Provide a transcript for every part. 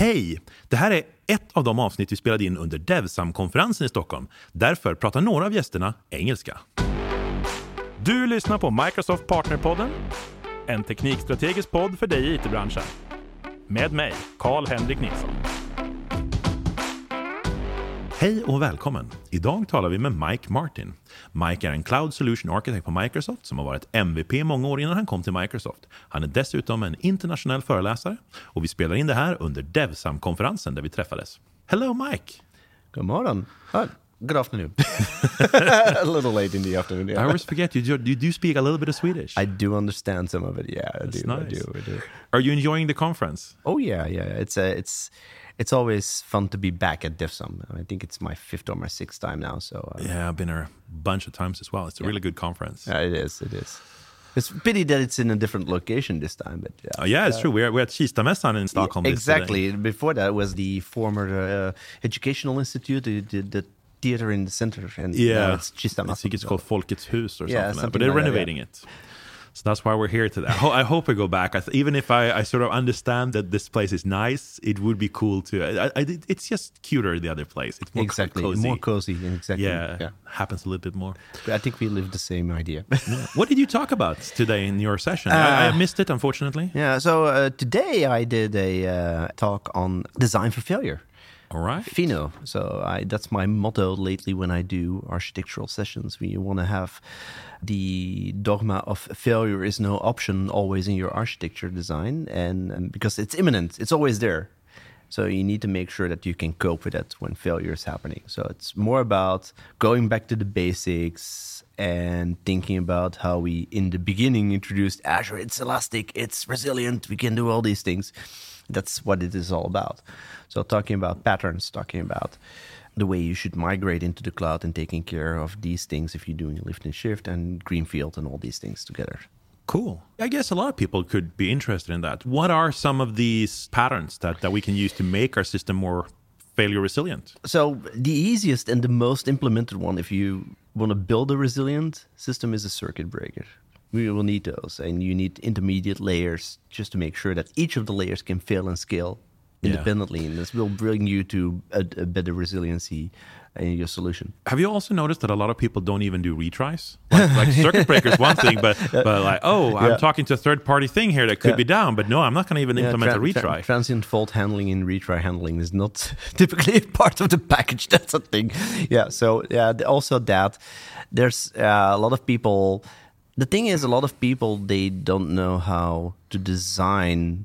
Hej! Det här är ett av de avsnitt vi spelade in under Devsam-konferensen i Stockholm. Därför pratar några av gästerna engelska. Du lyssnar på Microsoft Partnerpodden, en teknikstrategisk podd för dig i it-branschen. Med mig, Karl-Henrik Nilsson. Hej och välkommen! Idag talar vi med Mike Martin. Mike är en Cloud Solution Architect på Microsoft som har varit MVP många år innan han kom till Microsoft. Han är dessutom en internationell föreläsare och vi spelar in det här under Devsam-konferensen där vi träffades. Hello Mike! God morgon! Oh, good afternoon. a little late in the afternoon. Yeah. I always forget, you do, you do speak a little bit of Swedish. I do understand some of it, yeah. I That's do, nice. I do, I do. Are you enjoying the conference? Oh yeah, yeah. It's a, it's it's always fun to be back at DevSum. I think it's my fifth or my sixth time now. So uh, Yeah, I've been there a bunch of times as well. It's a really good conference. yeah, it is, it is. It's a pity that it's in a different location this time, but yeah. Oh, yeah, it's true. We're, we're at Kistamässan in Stockholm. today. exactly. Before that was the former uh, educational institute, the, the, the theater in the center, and now Yeah, it's Kista I think it's called Folkets Hus or Yeah, something, like something but they're like that, renovating it. So that's why we're here today. I, ho- I hope I go back. I th- even if I, I sort of understand that this place is nice, it would be cool to. I, I, it's just cuter the other place. It's more co- exactly cozy. more cozy. Exactly. yeah, yeah. happens a little bit more. But I think we live the same idea. what did you talk about today in your session? I, I Uh, missed it, unfortunately. Yeah, so uh, today I did a uh, talk on design for failure, All right. FINO. So I, that's my motto lately when I do architectural sessions. We want to have the dogma of failure is no option always in your architecture design, and, and because it's imminent, it's always there. So you need to make sure that you can cope with it when failure is happening. So it's more about going back to the basics and thinking about how we in the beginning introduced Azure. It's elastic, it's resilient, we can do all these things. That's what it is all about. So talking about patterns, talking about the way you should migrate into the cloud and taking care of these things if you're doing lift and shift and greenfield and all these things together. Cool. I guess a lot of people could be interested in that. What are some of these patterns that, that we can use to make our system more failure resilient? So the easiest and the most implemented one, if you want to build a resilient system, is a circuit breaker. We will need those, and you need intermediate layers just to make sure that each of the layers can fail and scale Yeah. independently, and this will bring you to a, a better resiliency in your solution. Have you also noticed that a lot of people don't even do retries? Like, like circuit breakers one thing, but but like, oh, I'm Yeah. talking to a third party thing here that could Yeah. be down, but no, I'm not going to even Yeah, implement tran- a retry. transient fault handling and retry handling is not typically part of the package. That's a thing. Yeah. So yeah, also that there's uh, a lot of people. The thing is, a lot of people they don't know how to design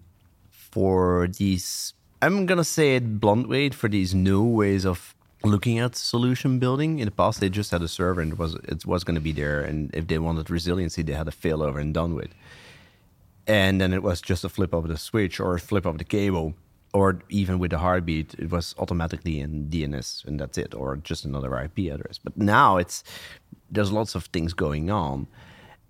for these. I'm gonna say it blunt way for these new ways of looking at solution building. In the past, they just had a server and it was it was going to be there, and if they wanted resiliency, they had a failover and done with and then it was just a flip of the switch or a flip of the cable or even with the heartbeat it was automatically in dns and that's it or just another ip address but now it's there's lots of things going on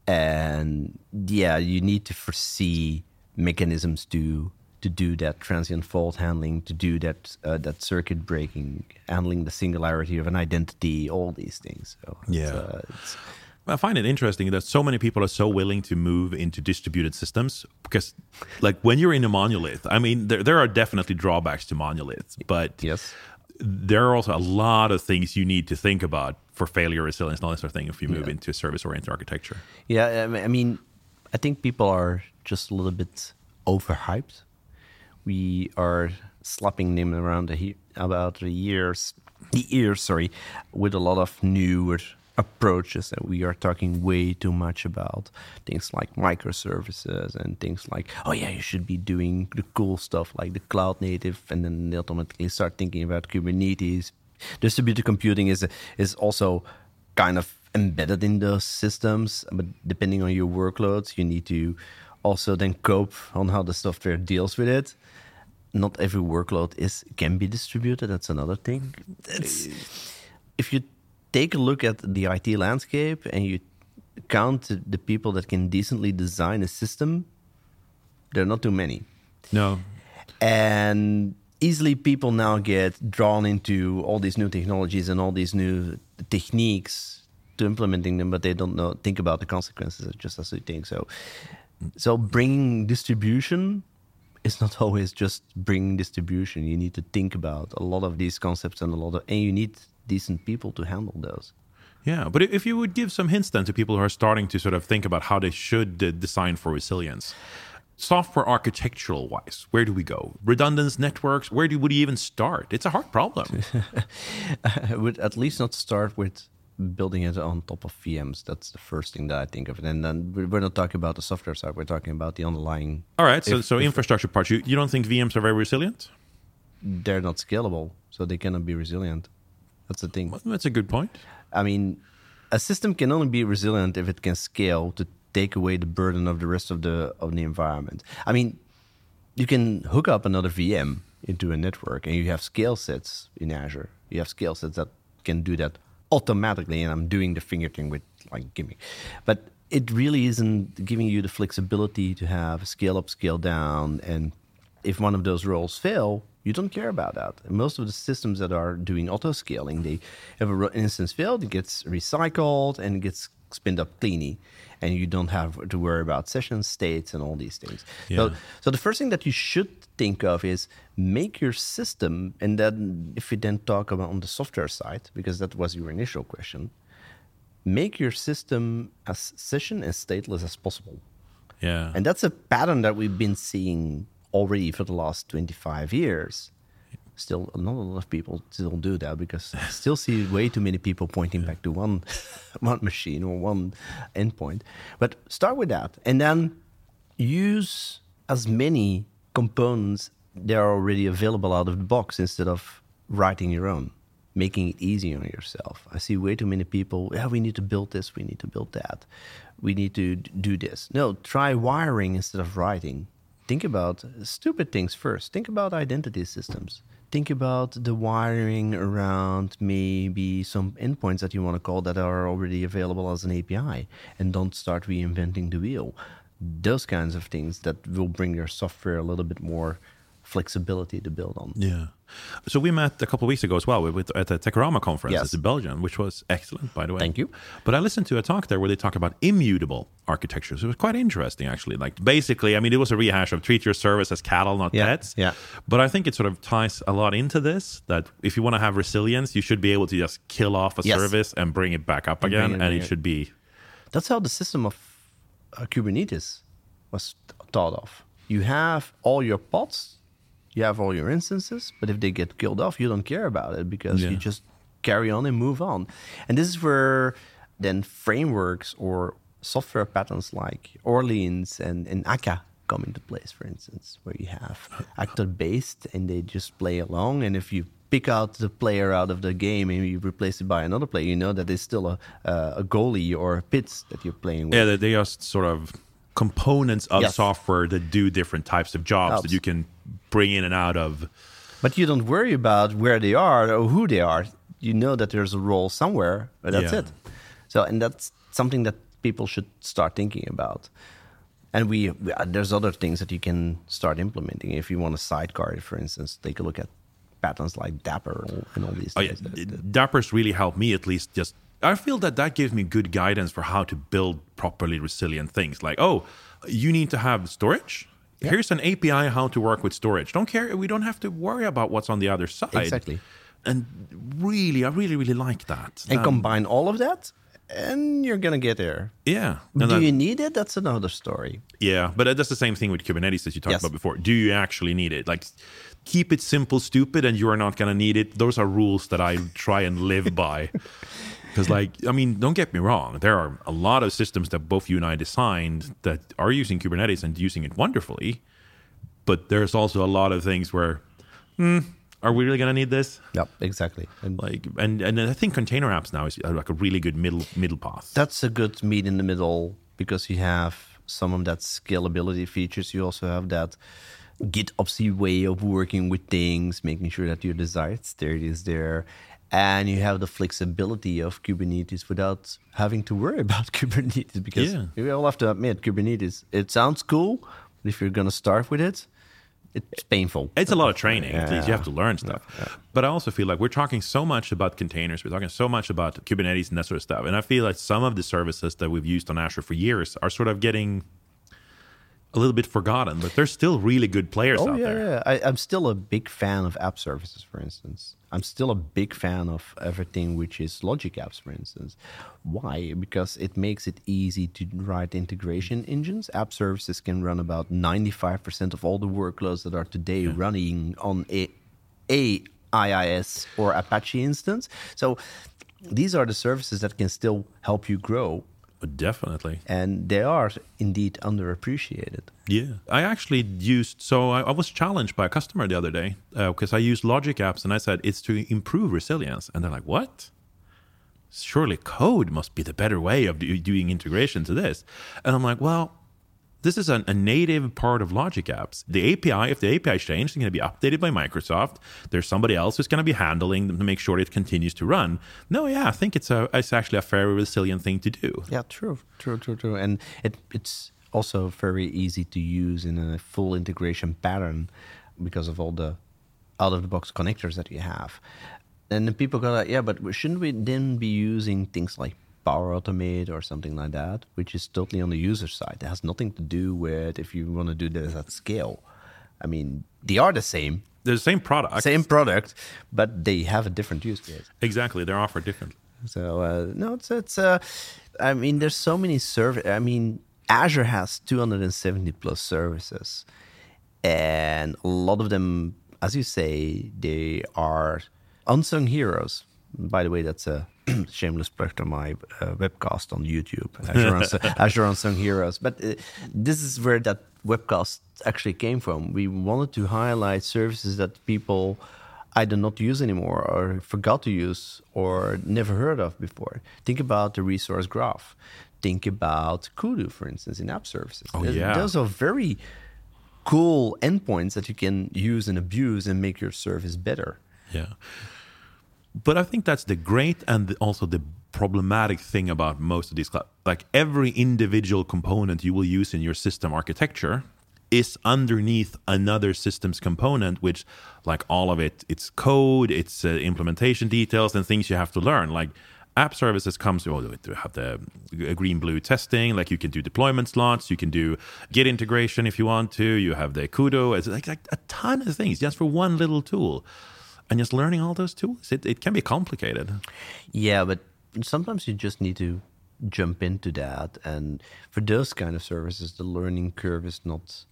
and yeah you need to foresee mechanisms to to do that transient fault handling to do that uh, that circuit breaking handling the singularity of an identity all these things so it's, Yeah. uh, it's, I find it interesting that so many people are so willing to move into distributed systems because, like, when you're in a monolith, I mean, there, there are definitely drawbacks to monoliths, but yes there are also a lot of things you need to think about for failure resilience and all that sort of thing if you move into a service oriented architecture. Yeah, I mean- I think people are just a little bit overhyped. We are slapping them around the he- about the years, the ears, sorry, with a lot of newer approaches, that we are talking way too much about things like microservices and things like, oh yeah, you should be doing the cool stuff like the cloud native, and then they automatically start thinking about Kubernetes. Distributed computing is is also kind of embedded in those systems, but depending on your workloads, you need to also then cope on how the software deals with it. Not every workload is can be distributed. That's another thing. It's, uh, if you take a look at the IT landscape and you count the people that can decently design a system, there are not too many No. and easily people now get drawn into all these new technologies and all these new techniques to implementing them but they don't know think about the consequences just as they think so so bringing distribution it's not always just bringing distribution. You need to think about a lot of these concepts and a lot of, and you need decent people to handle those. Yeah, but if you would give some hints then to people who are starting to sort of think about how they should design for resilience, software architectural wise, where do we go? Redundant networks, where do would you even start? It's a hard problem. I would at least not start with building it on top of VMs. That's the first thing that I think of. And then we're not talking about the software side. We're talking about the underlying. All right. So, if, so if infrastructure part You, you don't think VMs are very resilient? They're not scalable, so they cannot be resilient. That's the thing. That's a good point. I mean, a system can only be resilient if it can scale to take away the burden of the rest of the of the environment. I mean, you can hook up another VM into a network, and you have scale sets in Azure. You have scale sets that can do that automatically, and I'm doing the finger thing with like gimme. But it really isn't giving you the flexibility to have scale up, scale down, and if one of those roles fail, you don't care about that. And most of the systems that are doing auto scaling, they have an instance failed, it gets recycled and it gets spinned up cleanly, and you don't have to worry about session states and all these things. Yeah. So, so the first thing that you should think of is make your system, and then if we then talk about on the software side, because that was your initial question, make your system as session and stateless as possible. Yeah. And that's a pattern that we've been seeing already for the last 25 years. Still, not a lot of people still do that because I still see way too many people pointing yeah. back to one, one machine or one endpoint. But start with that, and then use as many components that are already available out of the box instead of writing your own, making it easy on yourself. I see way too many people, yeah, we need to build this, we need to build that, we need to do this. No, try wiring instead of writing. Think about stupid things first. Think about identity systems. Think about the wiring around maybe some endpoints that you want to call that are already available as an API and don't start reinventing the wheel. Those kinds of things that will bring your software a little bit more flexibility to build on. Yeah. So we met a couple of weeks ago as well with, at the Techorama conference yes. in Belgium, which was excellent, by the way. Thank you. But I listened to a talk there where they talk about immutable architectures. It was quite interesting, actually. Like basically, I mean, it was a rehash of treat your service as cattle, not yeah. pets. Yeah. But I think it sort of ties a lot into this that if you want to have resilience, you should be able to just kill off a yes. service and bring it back up again, and, and it, it should be. That's how the system of uh, Kubernetes was thought of. You have all your pods, you have all your instances, but if they get killed off, you don't care about it because yeah. you just carry on and move on. And this is where then frameworks or software patterns like Orleans and, and Akka come into place, for instance, where you have actor based and they just play along. And if you pick out the player out of the game and you replace it by another player, you know that it's still a, uh, a goalie or a pits that you're playing with. Yeah, they are sort of components of yes. software that do different types of jobs Helps. that you can bring in and out of. But you don't worry about where they are or who they are. You know that there's a role somewhere, but that's yeah. it. So, and that's something that people should start thinking about. And we, we, uh, there's other things that you can start implementing. If you want a sidecar, for instance, take a look at patterns like Dapr and all these oh, things. Yeah. Dapr's really helped me at least just I feel that that gives me good guidance for how to build properly resilient things. Like, oh, you need to have storage. Yeah. Here's an API how to work with storage. Don't care. We don't have to worry about what's on the other side. Exactly. And really, I really, really like that. And um, combine all of that, and you're gonna get there. Yeah. Do that, you need it? That's another story. Yeah, but that's the same thing with Kubernetes that you talked yes. about before. Do you actually need it? Like, keep it simple, stupid, and you are not gonna need it. Those are rules that I try and live by. Because, like, I mean, don't get me wrong, there are a lot of systems that both you and I designed that are using Kubernetes and using it wonderfully. But there's also a lot of things where, hmm, are we really going to need this? Yep, exactly. And like, and and I think container apps now is like a really good middle middle path. That's a good meet in the middle because you have some of that scalability features. You also have that GitOpsy way of working with things, making sure that your desired state is there and you have the flexibility of Kubernetes without having to worry about Kubernetes because yeah. we all have to admit Kubernetes it sounds cool, but if you're going to start with it, it's painful. It's a lot of training. Yeah. You have to learn stuff. Yeah. But I also feel like we're talking so much about containers. We're talking so much about Kubernetes and that sort of stuff. And I feel like some of the services that we've used on Azure for years are sort of getting a little bit forgotten, but there's still really good players Oh out yeah, there. yeah. I, I'm still a big fan of app services, for instance. I'm still a big fan of everything which is Logic apps, for instance. Why? Because it makes it easy to write integration engines. App services can run about 95% of all the workloads that are today running on a, a IIS or Apache instance. So these are the services that can still help you grow, definitely. and they are indeed underappreciated. Yeah, I actually used. So I, I was challenged by a customer the other day uh, because I used Logic apps, and I said it's to improve resilience, and they're like, "What? Surely code must be the better way of do, doing integration to this." And I'm like, "Well, this is an, a native part of Logic apps. The API, if the API changes, it's going to be updated by Microsoft. There's somebody else who's going to be handling them to make sure it continues to run. No, yeah, I think it's a it's actually a very resilient thing to do. Yeah, true, true, true, true. And it, it's also very easy to use in a full integration pattern because of all the out of the box connectors that you have. And people go like, yeah, but shouldn't we then be using things like Power Automate or something like that, which is totally on the user side? It has nothing to do with if you want to do this at scale. I mean, they are the same, They're the same product. same product, but they have a different use case. Exactly, they're offered differently. So uh, no, it's it's. Uh, I mean, there's so many service. I mean, Azure has 270 plus services, and a lot of them, as you say, they are unsung heroes. By the way, that's a shameless plug to my uh, webcast on YouTube, Azure, Unsung, Azure Unsung Heroes. But uh, this is where that webcast actually came from. We wanted to highlight services that people either not use anymore or forgot to use or never heard of before. Think about the resource graph. Think about Kudu, for instance, in app services. Oh, yeah. Those are very cool endpoints that you can use and abuse and make your service better. Yeah. But I think that's the great and the- also the problematic thing about most of these cloud. Like every individual component you will use in your system architecture is underneath another systems component, which, like all of it, it's code, it's uh, implementation details, and things you have to learn. Like app services comes oh, to have the green blue testing like you can do deployment slots you can do git integration if you want to you have the Kudu it's like, like a ton of things just for one little tool and just learning all those tools it, it can be complicated Yeah, but sometimes you just need to jump into that, and for those kind of services, the learning curve is not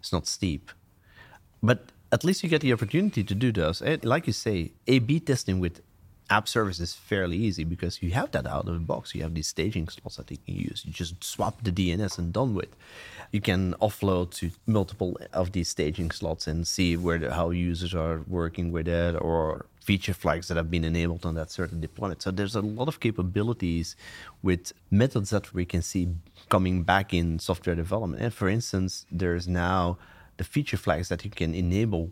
it's not steep. But at least you get the opportunity to do those. Like you say, A/B testing with app service is fairly easy because you have that out of the box. You have these staging slots that you can use. You just swap the DNS and done with. You can offload to multiple of these staging slots and see where the, how users are working with it or feature flags that have been enabled on that certain deployment. So there's a lot of capabilities with methods that we can see coming back in software development. And for instance, there's now the feature flags that you can enable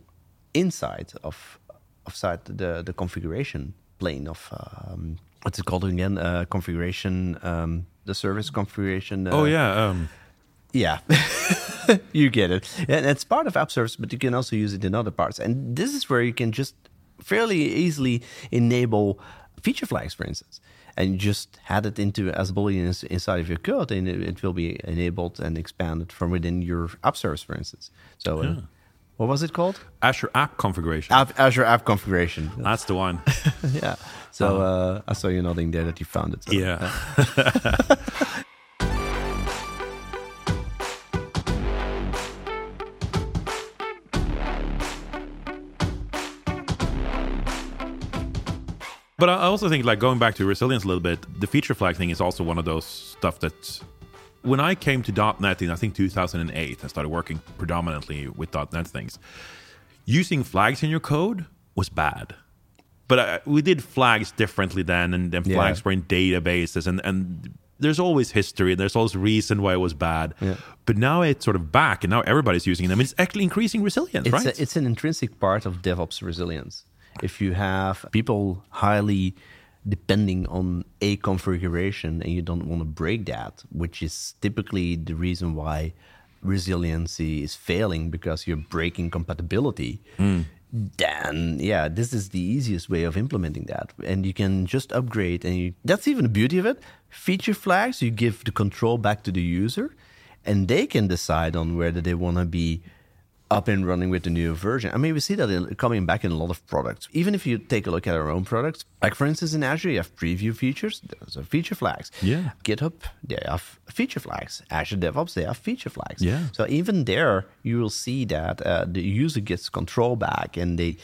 inside of of the the configuration plane of um, what's it called again? Uh, configuration, um, the service configuration. Uh, oh yeah um, yeah, you get it. And it's part of app service, but you can also use it in other parts. And this is where you can just fairly easily enable feature flags, for instance. And you just add it into as a boolean inside of your code, and it, it will be enabled and expanded from within your app service, for instance. So, uh, what was it called? azure app configuration App, Azure App Configuration. that's the one yeah. So uh, I saw you nodding there that you found it. So, yeah But I also think, like going back to resilience a little bit, the feature flag thing is also one of those stuff that when I came to .NET in I think 2008, I started working predominantly with .NET things. Using flags in your code was bad, but uh, we did flags differently then, and then Yeah. flags were in databases, and and there's always history, and there's always reason why it was bad. Yeah. But now it's sort of back, and now everybody's using them. It's actually increasing resilience, it's, right? a, it's an intrinsic part of DevOps resilience. If you have people highly depending on a configuration and you don't want to break that, which is typically the reason why resiliency is failing because you're breaking compatibility, hmm. then yeah, this is the easiest way of implementing that. And you can just upgrade and you, that's even the beauty of it. Feature flags, you give the control back to the user and they can decide on whether they want to be up and running with the new version. I mean, we see that in, coming back in a lot of products. Even if you take a look at our own products, like for instance in Azure, you have preview features, those are feature flags. Yeah. GitHub, they have feature flags. Azure DevOps, they have feature flags. Yeah. So even there, you will see that uh, the user gets control back, and they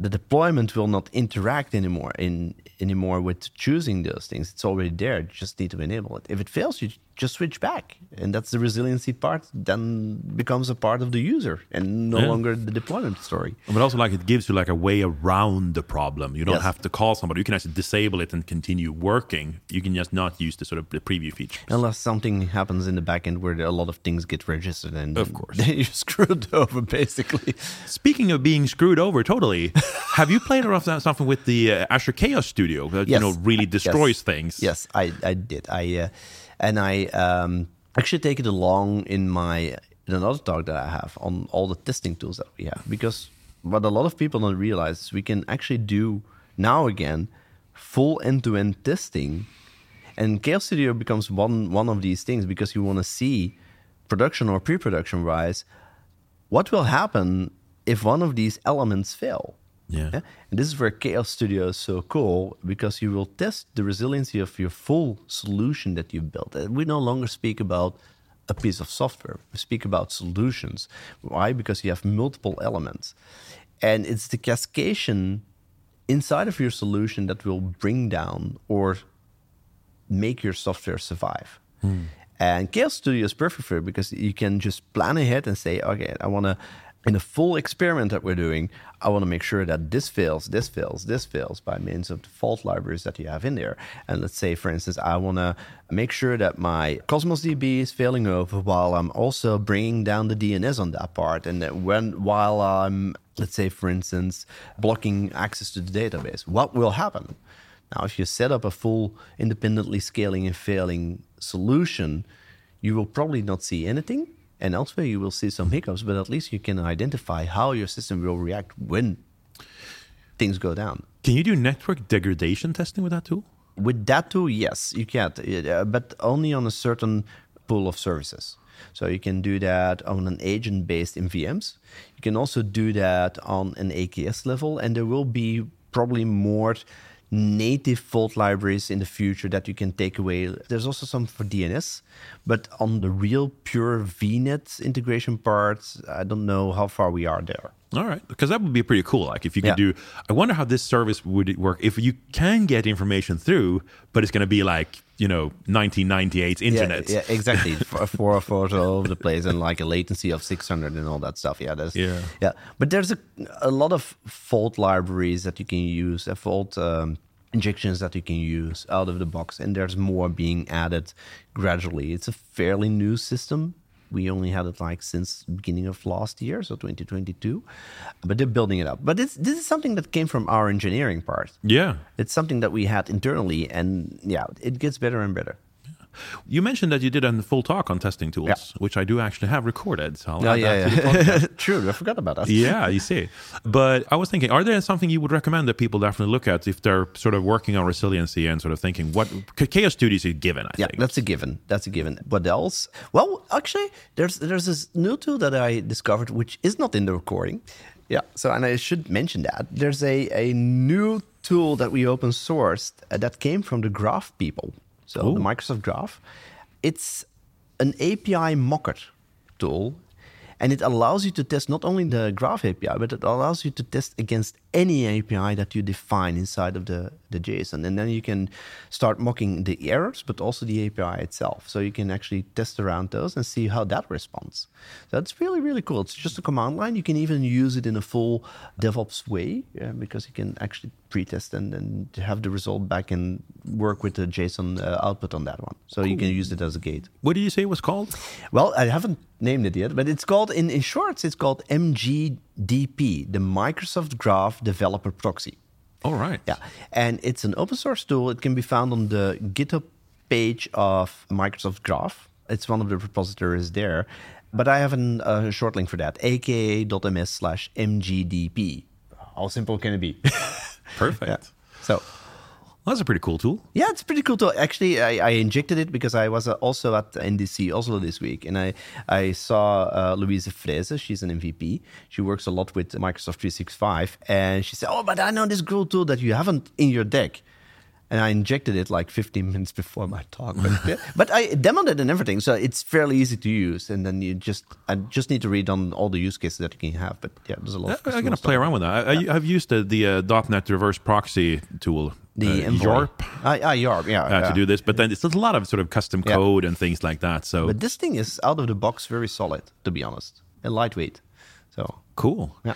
the deployment will not interact anymore in anymore with choosing those things. It's already there. You just need to enable it. If it fails, you just switch back, and that's the resiliency part. Then becomes a part of the user and no Yeah. longer the deployment story. But also, like it gives you like a way around the problem. You don't Yes. have to call somebody. You can actually disable it and continue working. You can just not use the sort of the preview feature. Unless something happens in the backend where a lot of things get registered, and Of course. you're screwed over basically. Speaking of being screwed over, totally. have you played around with something with the uh, Azure Chaos Studio that you know really destroys Yes. things? Yes, I, I did. I uh, and I um, actually take it along in my in another talk that I have on all the testing tools that we have because what a lot of people don't realize is we can actually do now again full end-to-end testing, and Chaos Studio becomes one one of these things because you want to see production or pre-production wise what will happen if one of these elements fail. Yeah. Yeah? And this is where Chaos Studio is so cool because you will test the resiliency of your full solution that you've built. And we no longer speak about a piece of software, we speak about solutions. Why? Because you have multiple elements. And it's the cascadation inside of your solution that will bring down or make your software survive. Hmm. And Chaos Studio is perfect for it because you can just plan ahead and say, okay, I want to, in a full experiment that we're doing, I want to make sure that this fails, this fails, this fails by means of the fault libraries that you have in there. And let's say, for instance, I want to make sure that my Cosmos DB is failing over while I'm also bringing down the DNS on that part. And that when while I'm, let's say, for instance, blocking access to the database, what will happen? Now, if you set up a full independently scaling and failing solution, you will probably not see anything. And elsewhere, you will see some hiccups, but at least you can identify how your system will react when things go down. Can you do network degradation testing with that tool? With that tool, yes, you can, uh, but only on a certain pool of services. So you can do that on an agent-based in VMs. You can also do that on an AKS level, and there will be probably more native fault libraries in the future that you can take away. There's also some for DNS, but on the real pure VNet integration part, I don't know how far we are there. All right, because that would be pretty cool. Like if you could Yeah. do, I wonder how this service would work if you can get information through, but it's going to be like you know 1998 internet. Yeah, yeah exactly. for, for a photo all over the place and like a latency of 600 and all that stuff. Yeah, that's, Yeah. yeah. But there's a, a lot of fault libraries that you can use, uh, fault um, injections that you can use out of the box, and there's more being added gradually. It's a fairly new system. We only had it like since beginning of last year, so 2022, but they're building it up. But it's, this is something that came from our engineering part. yeah. It's something that we had internally, and yeah, it gets better and better. You mentioned that you did a full talk on testing tools, Yeah. which I do actually have recorded. So I'll Oh add yeah, that to the yeah. True. I forgot about that. yeah, you see. But I was thinking, are there something you would recommend that people definitely look at if they're sort of working on resiliency and sort of thinking what Chaos Studio is a given? I Yeah, think. that's a given. That's a given. What else? Well, actually, there's there's this new tool that I discovered, which is not in the recording. Yeah. So, and I should mention that there's a a new tool that we open sourced uh, that came from the Graph people. So Ooh. the Microsoft Graph. It's an API mocker tool. And it allows you to test not only the Graph API, but it allows you to test against any API that you define inside of the, the JSON. And then you can start mocking the errors, but also the API itself. So you can actually test around those and see how that responds. So that's really, really cool. It's just a command line. You can even use it in a full DevOps way yeah, because you can actually pre-test and, and have the result back and work with the JSON uh, output on that one. So you can use it as a gate. what did you say it was called? Well, I haven't named it yet, but it's called in, in short, it's called MGDP, the Microsoft Graph Developer Proxy. All right. Yeah, and it's an open source tool. It can be found on the GitHub page of Microsoft Graph. It's one of the repositories there, but I have an- a short link for that: aka.ms slash mgdp. How simple can it be? Perfect. Yeah. So Well, that's a pretty cool tool. Yeah, it's a pretty cool. tool. actually, I, I injected it because I was uh, also at NDC Oslo this week, and I I saw uh, Luise Freese. She's an MVP. She works a lot with Microsoft 365, and she said, "Oh, but I know this cool tool that you haven't in your deck." And I injected it like 15 minutes before my talk. But, but I demoed it and everything, so it's fairly easy to use. And then you just I just need to read on all the use cases that you can have. But yeah, there's a lot. I, I'm gonna play around with that. I, I, have used the, the uh, .NET Reverse Proxy tool, the uh, YARP. Ah, uh, YARP, yeah, uh, yeah, to do this. But then it's a lot of sort of custom Yeah. code and things like that. So But this thing is out of the box very solid, to be honest, and lightweight. So cool. yeah.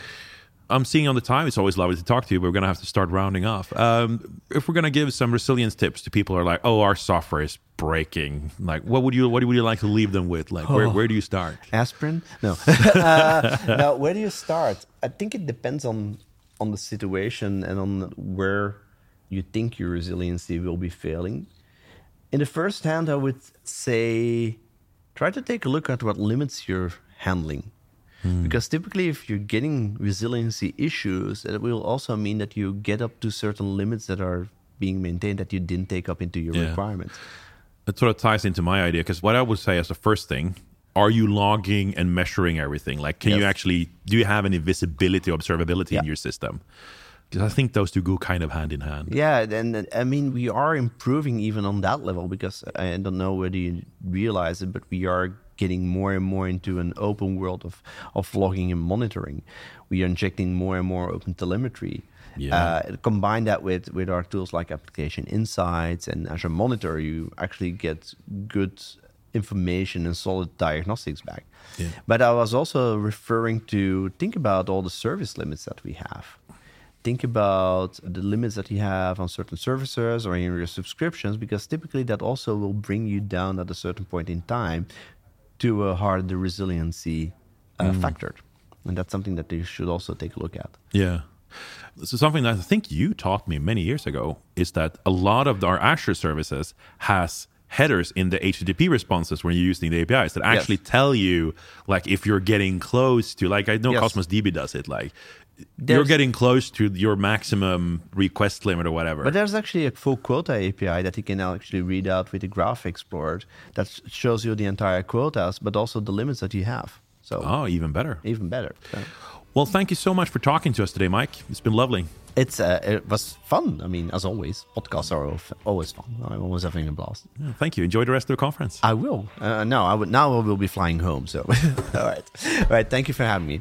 I'm seeing on the time. It's always lovely to talk to you, but we're going to have to start rounding off. Um, if we're going to give some resilience tips to people who are like, "Oh, our software is breaking," like, what would you what would you like to leave them with? Like, where, where do you start? aspirin no uh, now where do you start i think it depends on on the situation and on where you think your resiliency will be failing in the first hand i would say try to take a look at what limits you're handling Mm. because typically if you're getting resiliency issues it will also mean that you get up to certain limits that are being maintained that you didn't take up into your Yeah. requirements It sort of ties into my idea because what I would say as the first thing. Are you logging and measuring everything? Like, can you actually do you have any visibility, observability in your system? Because I think those two go kind of hand in hand. Yeah, and and, I mean we are improving even on that level because I don't know whether you realize it, but we are getting more and more into an open world of of logging and monitoring. We are injecting more and more open telemetry. Yeah. Uh, combine that with with our tools like Application Insights and Azure Monitor, you actually get good information and solid diagnostics back. Yeah. But I was also referring to think about all the service limits that we have think about the limits that you have on certain services or in your subscriptions because typically that also will bring you down at a certain point in time to a hard the resiliency uh, factor and that's something that they should also take a look at Yeah. So something that I think you taught me many years ago is that a lot of our Azure services has headers in the HTTP responses when you're using the APIs that actually tell you like if you're getting close to like I know Yes. Cosmos DB does it like you're getting close to your maximum request limit or whatever. but there's actually a full quota api that you can now actually read out with the graph explorer that shows you the entire quotas but also the limits that you have so oh, even better. even better So Well, thank you so much for talking to us today, Mike. It's been lovely. it's uh, it was fun i mean as always podcasts are always fun i'm always having a blast Yeah, thank you. Enjoy the rest of the conference. I will. Uh, no, I would. Now I will be flying home. So, all right, all right. Thank you for having me.